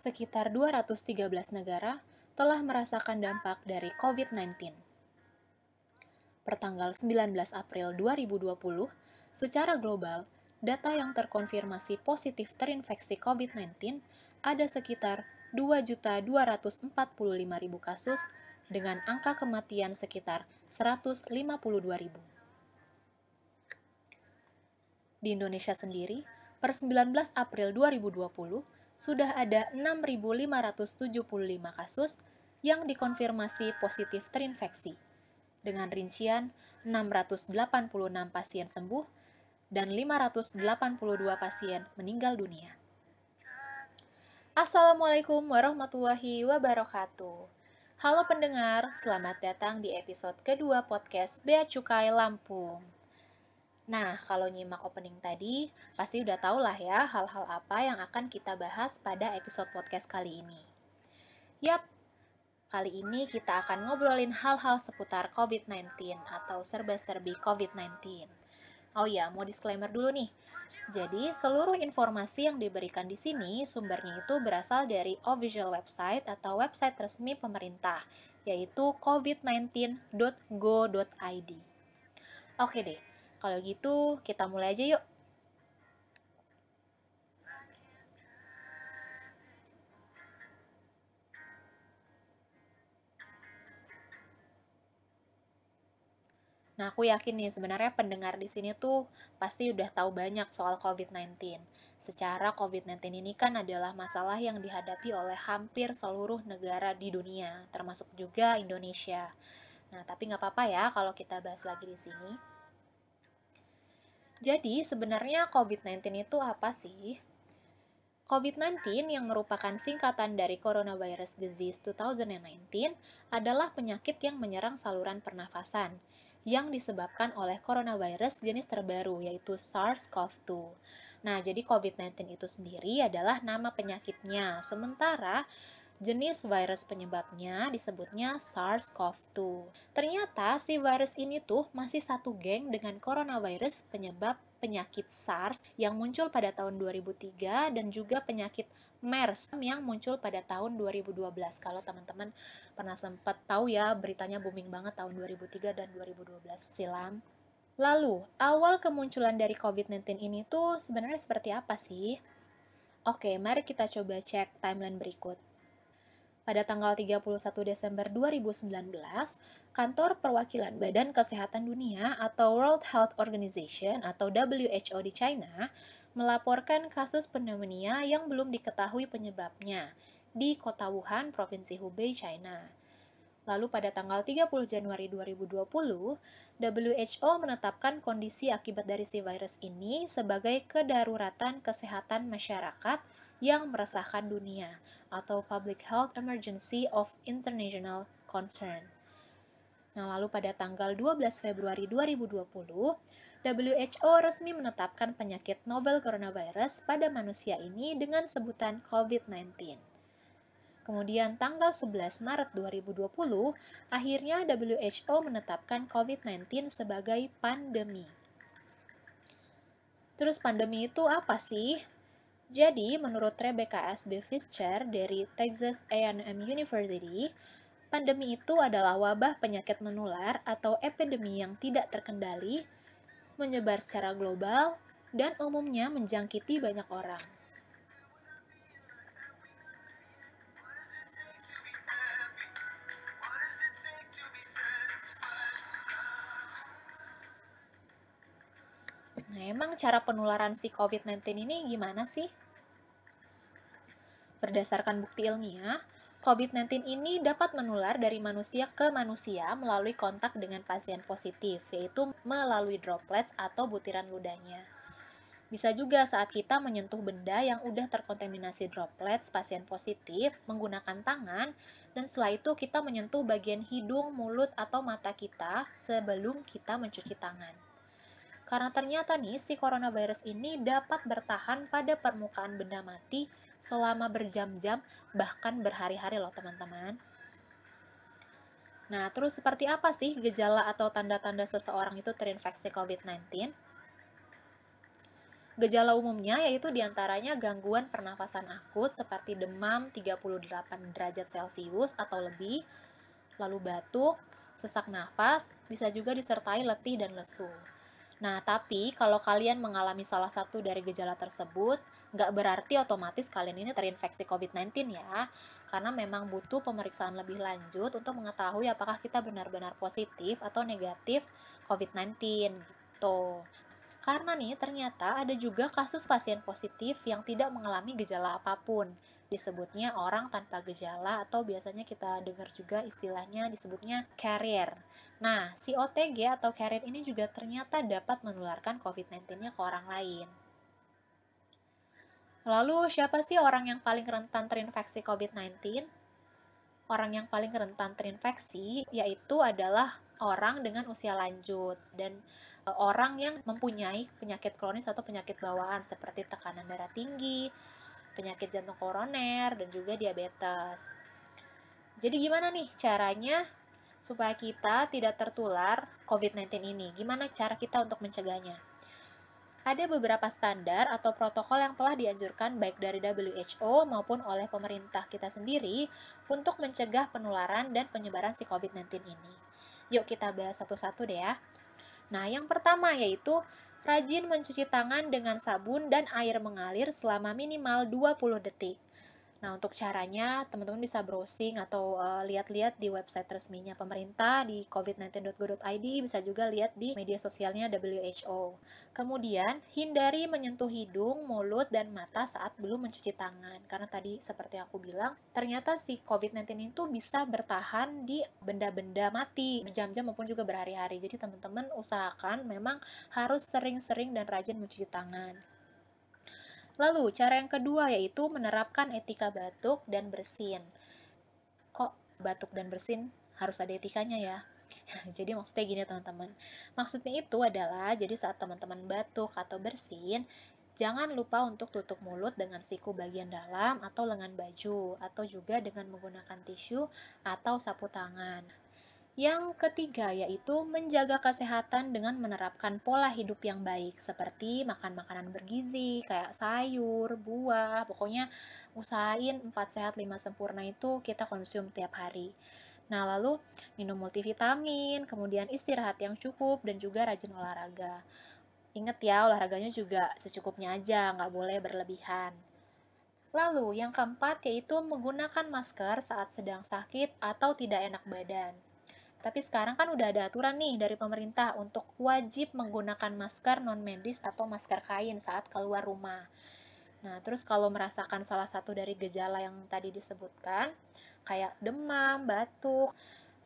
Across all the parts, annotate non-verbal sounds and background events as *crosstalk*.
sekitar 213 negara telah merasakan dampak dari COVID-19. Pertanggal 19 April 2020, secara global, data yang terkonfirmasi positif terinfeksi COVID-19 ada sekitar 2.245.000 kasus dengan angka kematian sekitar 152.000. Di Indonesia sendiri, per 19 April 2020, sudah ada 6.575 kasus yang dikonfirmasi positif terinfeksi, dengan rincian 686 pasien sembuh dan 582 pasien meninggal dunia. Assalamualaikum warahmatullahi wabarakatuh. Halo pendengar, selamat datang di episode kedua podcast Bea Cukai Lampung. Nah, kalau nyimak opening tadi, pasti udah tau lah ya hal-hal apa yang akan kita bahas pada episode podcast kali ini. Yap, kali ini kita akan ngobrolin hal-hal seputar COVID-19 atau serba-serbi COVID-19. Oh ya, mau disclaimer dulu nih. Jadi, seluruh informasi yang diberikan di sini sumbernya itu berasal dari official website atau website resmi pemerintah, yaitu covid19.go.id. Oke deh, kalau gitu kita mulai aja yuk. Nah, aku yakin nih sebenarnya pendengar di sini tuh pasti udah tahu banyak soal COVID-19. Secara COVID-19 ini kan adalah masalah yang dihadapi oleh hampir seluruh negara di dunia, termasuk juga Indonesia. Nah, tapi nggak apa-apa ya kalau kita bahas lagi di sini. Jadi, sebenarnya COVID-19 itu apa sih? COVID-19 yang merupakan singkatan dari Coronavirus Disease 2019 adalah penyakit yang menyerang saluran pernafasan yang disebabkan oleh coronavirus jenis terbaru yaitu SARS-CoV-2. Nah, jadi COVID-19 itu sendiri adalah nama penyakitnya. Sementara Jenis virus penyebabnya disebutnya SARS-CoV-2. Ternyata si virus ini tuh masih satu geng dengan coronavirus penyebab penyakit SARS yang muncul pada tahun 2003 dan juga penyakit MERS yang muncul pada tahun 2012. Kalau teman-teman pernah sempat tahu ya beritanya booming banget tahun 2003 dan 2012 silam. Lalu, awal kemunculan dari COVID-19 ini tuh sebenarnya seperti apa sih? Oke, mari kita coba cek timeline berikut. Pada tanggal 31 Desember 2019, Kantor Perwakilan Badan Kesehatan Dunia atau World Health Organization atau WHO di China melaporkan kasus pneumonia yang belum diketahui penyebabnya di kota Wuhan, Provinsi Hubei, China. Lalu pada tanggal 30 Januari 2020, WHO menetapkan kondisi akibat dari si virus ini sebagai kedaruratan kesehatan masyarakat yang meresahkan dunia atau Public Health Emergency of International Concern. Nah, lalu pada tanggal 12 Februari 2020, WHO resmi menetapkan penyakit novel coronavirus pada manusia ini dengan sebutan COVID-19. Kemudian tanggal 11 Maret 2020, akhirnya WHO menetapkan COVID-19 sebagai pandemi. Terus pandemi itu apa sih? Jadi, menurut Rebecca S. Fischer dari Texas A&M University, pandemi itu adalah wabah penyakit menular atau epidemi yang tidak terkendali, menyebar secara global, dan umumnya menjangkiti banyak orang. Nah, emang cara penularan si COVID-19 ini gimana sih? Berdasarkan bukti ilmiah, COVID-19 ini dapat menular dari manusia ke manusia melalui kontak dengan pasien positif, yaitu melalui droplets atau butiran ludahnya. Bisa juga saat kita menyentuh benda yang udah terkontaminasi droplets pasien positif menggunakan tangan, dan setelah itu kita menyentuh bagian hidung, mulut, atau mata kita sebelum kita mencuci tangan. Karena ternyata nih si coronavirus ini dapat bertahan pada permukaan benda mati selama berjam-jam bahkan berhari-hari loh teman-teman. Nah, terus seperti apa sih gejala atau tanda-tanda seseorang itu terinfeksi COVID-19? Gejala umumnya yaitu di antaranya gangguan pernafasan akut seperti demam 38 derajat Celcius atau lebih, lalu batuk, sesak nafas, bisa juga disertai letih dan lesu. Nah, tapi kalau kalian mengalami salah satu dari gejala tersebut, nggak berarti otomatis kalian ini terinfeksi COVID-19 ya, karena memang butuh pemeriksaan lebih lanjut untuk mengetahui apakah kita benar-benar positif atau negatif COVID-19 gitu. Karena nih ternyata ada juga kasus pasien positif yang tidak mengalami gejala apa pun. Disebutnya orang tanpa gejala atau biasanya kita dengar juga istilahnya disebutnya carrier. Nah, si OTG atau carrier ini juga ternyata dapat menularkan COVID-19-nya ke orang lain. Lalu, siapa sih orang yang paling rentan terinfeksi COVID-19? Orang yang paling rentan terinfeksi yaitu adalah orang dengan usia lanjut dan Eh, orang yang mempunyai penyakit kronis atau penyakit bawaan seperti tekanan darah tinggi, penyakit jantung koroner, dan juga diabetes. Jadi gimana nih caranya supaya kita tidak tertular COVID-19 ini? Gimana cara kita untuk mencegahnya? Ada beberapa standar atau protokol yang telah dianjurkan baik dari WHO maupun oleh pemerintah kita sendiri untuk mencegah penularan dan penyebaran si COVID-19 ini. Yuk kita bahas satu-satu deh ya. Nah, yang pertama yaitu rajin mencuci tangan dengan sabun dan air mengalir selama minimal 20 detik. Nah, untuk caranya, teman-teman bisa browsing atau uh, lihat-lihat di website resminya pemerintah di covid19.go.id, bisa juga lihat di media sosialnya WHO. Kemudian, hindari menyentuh hidung, mulut, dan mata saat belum mencuci tangan. Karena tadi seperti aku bilang, ternyata si COVID-19 itu bisa bertahan di benda-benda mati, berjam-jam maupun juga berhari-hari. Jadi, teman-teman usahakan memang harus sering-sering dan rajin mencuci tangan. Lalu, cara yang kedua yaitu menerapkan etika batuk dan bersin. Kok batuk dan bersin harus ada etikanya ya? *laughs* jadi maksudnya gini teman-teman. Maksudnya itu adalah jadi saat teman-teman batuk atau bersin, jangan lupa untuk tutup mulut dengan siku bagian dalam atau lengan baju atau juga dengan menggunakan tisu atau sapu tangan. Yang ketiga yaitu menjaga kesehatan dengan menerapkan pola hidup yang baik seperti makan makanan bergizi kayak sayur, buah, pokoknya usahain 4 sehat 5 sempurna itu kita konsum tiap hari. Nah, lalu minum multivitamin, kemudian istirahat yang cukup dan juga rajin olahraga. Ingat ya, olahraganya juga secukupnya aja, nggak boleh berlebihan. Lalu, yang keempat yaitu menggunakan masker saat sedang sakit atau tidak enak badan. Tapi sekarang kan udah ada aturan nih dari pemerintah untuk wajib menggunakan masker non medis atau masker kain saat keluar rumah. Nah, terus kalau merasakan salah satu dari gejala yang tadi disebutkan, kayak demam, batuk,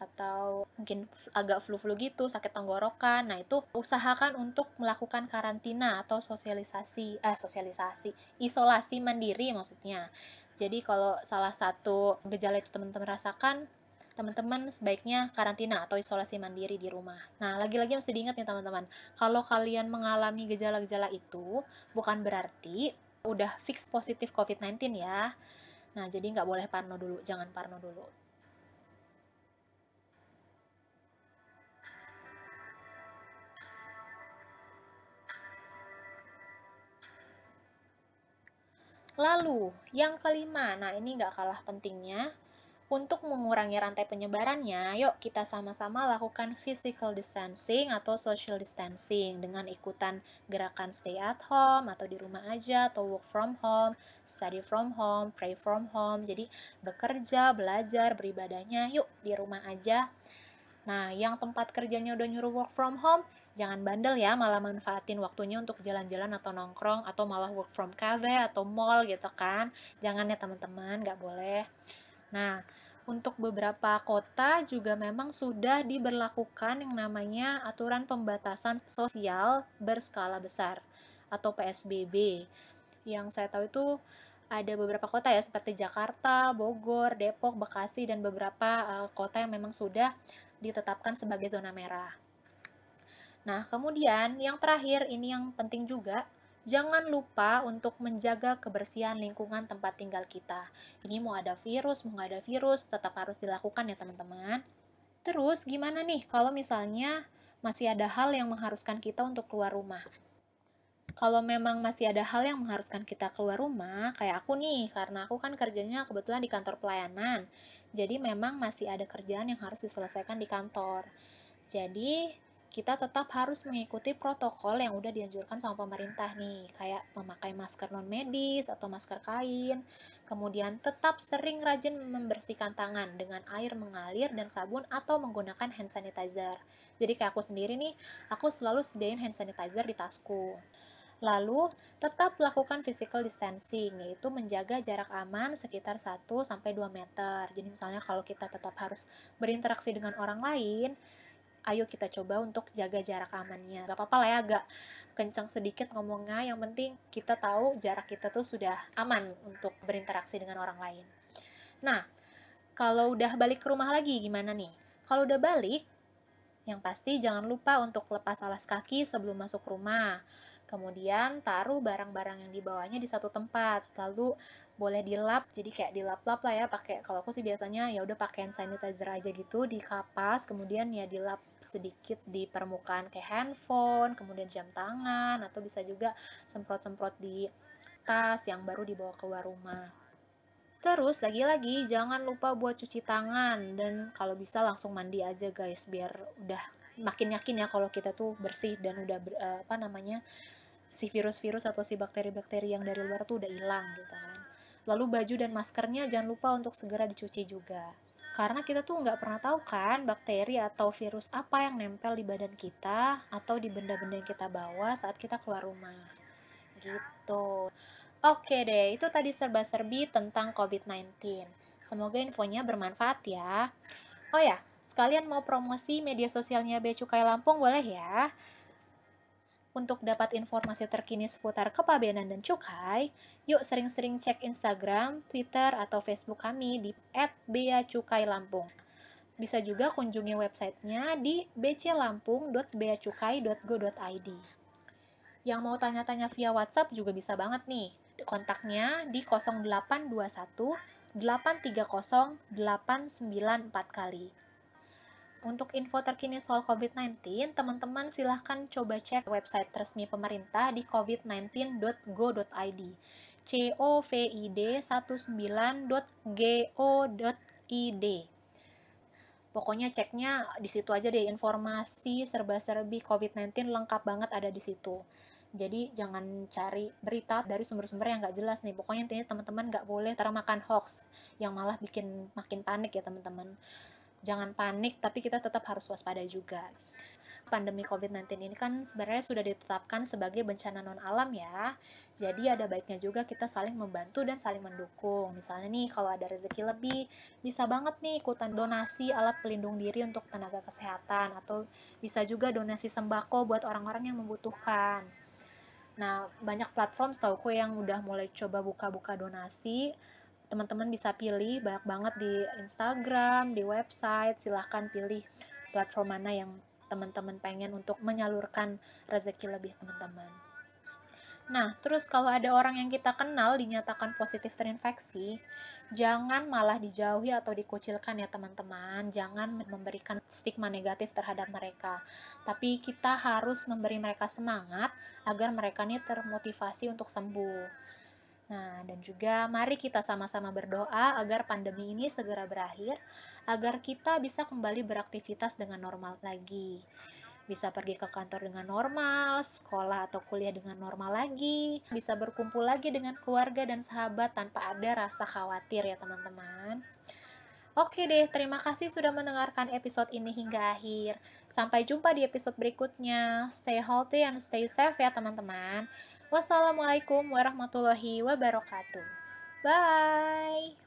atau mungkin agak flu-flu gitu, sakit tenggorokan. Nah, itu usahakan untuk melakukan karantina atau sosialisasi, eh sosialisasi, isolasi mandiri maksudnya. Jadi kalau salah satu gejala itu teman-teman rasakan, teman-teman sebaiknya karantina atau isolasi mandiri di rumah. Nah, lagi-lagi mesti diingat nih teman-teman, kalau kalian mengalami gejala-gejala itu, bukan berarti udah fix positif COVID-19 ya. Nah, jadi nggak boleh parno dulu, jangan parno dulu. Lalu, yang kelima, nah ini nggak kalah pentingnya, untuk mengurangi rantai penyebarannya, yuk kita sama-sama lakukan physical distancing atau social distancing dengan ikutan gerakan stay at home atau di rumah aja atau work from home, study from home, pray from home. Jadi bekerja, belajar, beribadahnya yuk di rumah aja. Nah, yang tempat kerjanya udah nyuruh work from home, jangan bandel ya malah manfaatin waktunya untuk jalan-jalan atau nongkrong atau malah work from cafe atau mall gitu kan. Jangan ya teman-teman, nggak boleh. Nah, untuk beberapa kota juga memang sudah diberlakukan yang namanya aturan pembatasan sosial berskala besar atau PSBB. Yang saya tahu itu ada beberapa kota ya seperti Jakarta, Bogor, Depok, Bekasi dan beberapa uh, kota yang memang sudah ditetapkan sebagai zona merah. Nah, kemudian yang terakhir ini yang penting juga Jangan lupa untuk menjaga kebersihan lingkungan tempat tinggal kita. Ini mau ada virus, mau nggak ada virus, tetap harus dilakukan ya teman-teman. Terus gimana nih kalau misalnya masih ada hal yang mengharuskan kita untuk keluar rumah? kalau memang masih ada hal yang mengharuskan kita keluar rumah, kayak aku nih, karena aku kan kerjanya kebetulan di kantor pelayanan. Jadi memang masih ada kerjaan yang harus diselesaikan di kantor. Jadi kita tetap harus mengikuti protokol yang udah dianjurkan sama pemerintah nih, kayak memakai masker non medis atau masker kain. Kemudian tetap sering rajin membersihkan tangan dengan air mengalir dan sabun atau menggunakan hand sanitizer. Jadi kayak aku sendiri nih, aku selalu sediain hand sanitizer di tasku. Lalu, tetap lakukan physical distancing, yaitu menjaga jarak aman sekitar 1-2 meter. Jadi misalnya kalau kita tetap harus berinteraksi dengan orang lain, ayo kita coba untuk jaga jarak amannya. Gak apa-apa lah ya, agak kencang sedikit ngomongnya, yang penting kita tahu jarak kita tuh sudah aman untuk berinteraksi dengan orang lain. Nah, kalau udah balik ke rumah lagi gimana nih? Kalau udah balik, yang pasti jangan lupa untuk lepas alas kaki sebelum masuk rumah. Kemudian taruh barang-barang yang dibawanya di satu tempat. Lalu boleh dilap, jadi kayak dilap-lap lah ya pakai kalau aku sih biasanya ya udah pakai sanitizer aja gitu di kapas, kemudian ya dilap sedikit di permukaan kayak handphone, kemudian jam tangan atau bisa juga semprot-semprot di tas yang baru dibawa keluar rumah. Terus lagi-lagi jangan lupa buat cuci tangan dan kalau bisa langsung mandi aja guys biar udah makin yakin ya kalau kita tuh bersih dan udah ber, uh, apa namanya si virus-virus atau si bakteri-bakteri yang dari luar tuh udah hilang gitu kan. Lalu baju dan maskernya jangan lupa untuk segera dicuci juga. Karena kita tuh nggak pernah tahu kan bakteri atau virus apa yang nempel di badan kita atau di benda-benda yang kita bawa saat kita keluar rumah. Gitu. Oke deh, itu tadi serba-serbi tentang COVID-19. Semoga infonya bermanfaat ya. Oh ya, sekalian mau promosi media sosialnya Bea Cukai Lampung boleh ya? Untuk dapat informasi terkini seputar kepabeanan dan cukai, yuk sering-sering cek Instagram, Twitter, atau Facebook kami di @beacukai_lampung. Bisa juga kunjungi websitenya di bclampung.beacukai.go.id. Yang mau tanya-tanya via WhatsApp juga bisa banget nih. Kontaknya di 0821 830 894 kali. Untuk info terkini soal COVID-19, teman-teman silahkan coba cek website resmi pemerintah di covid19.go.id covid 19.go.id Pokoknya ceknya di situ aja deh informasi serba-serbi COVID-19 lengkap banget ada di situ. Jadi jangan cari berita dari sumber-sumber yang nggak jelas nih. Pokoknya intinya teman-teman nggak boleh termakan hoax yang malah bikin makin panik ya teman-teman jangan panik, tapi kita tetap harus waspada juga. Pandemi COVID-19 ini kan sebenarnya sudah ditetapkan sebagai bencana non alam ya. Jadi ada baiknya juga kita saling membantu dan saling mendukung. Misalnya nih kalau ada rezeki lebih, bisa banget nih ikutan donasi alat pelindung diri untuk tenaga kesehatan atau bisa juga donasi sembako buat orang-orang yang membutuhkan. Nah, banyak platform setahu yang udah mulai coba buka-buka donasi teman-teman bisa pilih banyak banget di Instagram, di website, silahkan pilih platform mana yang teman-teman pengen untuk menyalurkan rezeki lebih teman-teman. Nah, terus kalau ada orang yang kita kenal dinyatakan positif terinfeksi, jangan malah dijauhi atau dikucilkan ya teman-teman. Jangan memberikan stigma negatif terhadap mereka. Tapi kita harus memberi mereka semangat agar mereka ini termotivasi untuk sembuh. Nah, dan juga mari kita sama-sama berdoa agar pandemi ini segera berakhir, agar kita bisa kembali beraktivitas dengan normal lagi. Bisa pergi ke kantor dengan normal, sekolah atau kuliah dengan normal lagi, bisa berkumpul lagi dengan keluarga dan sahabat tanpa ada rasa khawatir ya teman-teman. Oke deh, terima kasih sudah mendengarkan episode ini hingga akhir. Sampai jumpa di episode berikutnya. Stay healthy and stay safe ya teman-teman. Wassalamualaikum warahmatullahi wabarakatuh. Bye.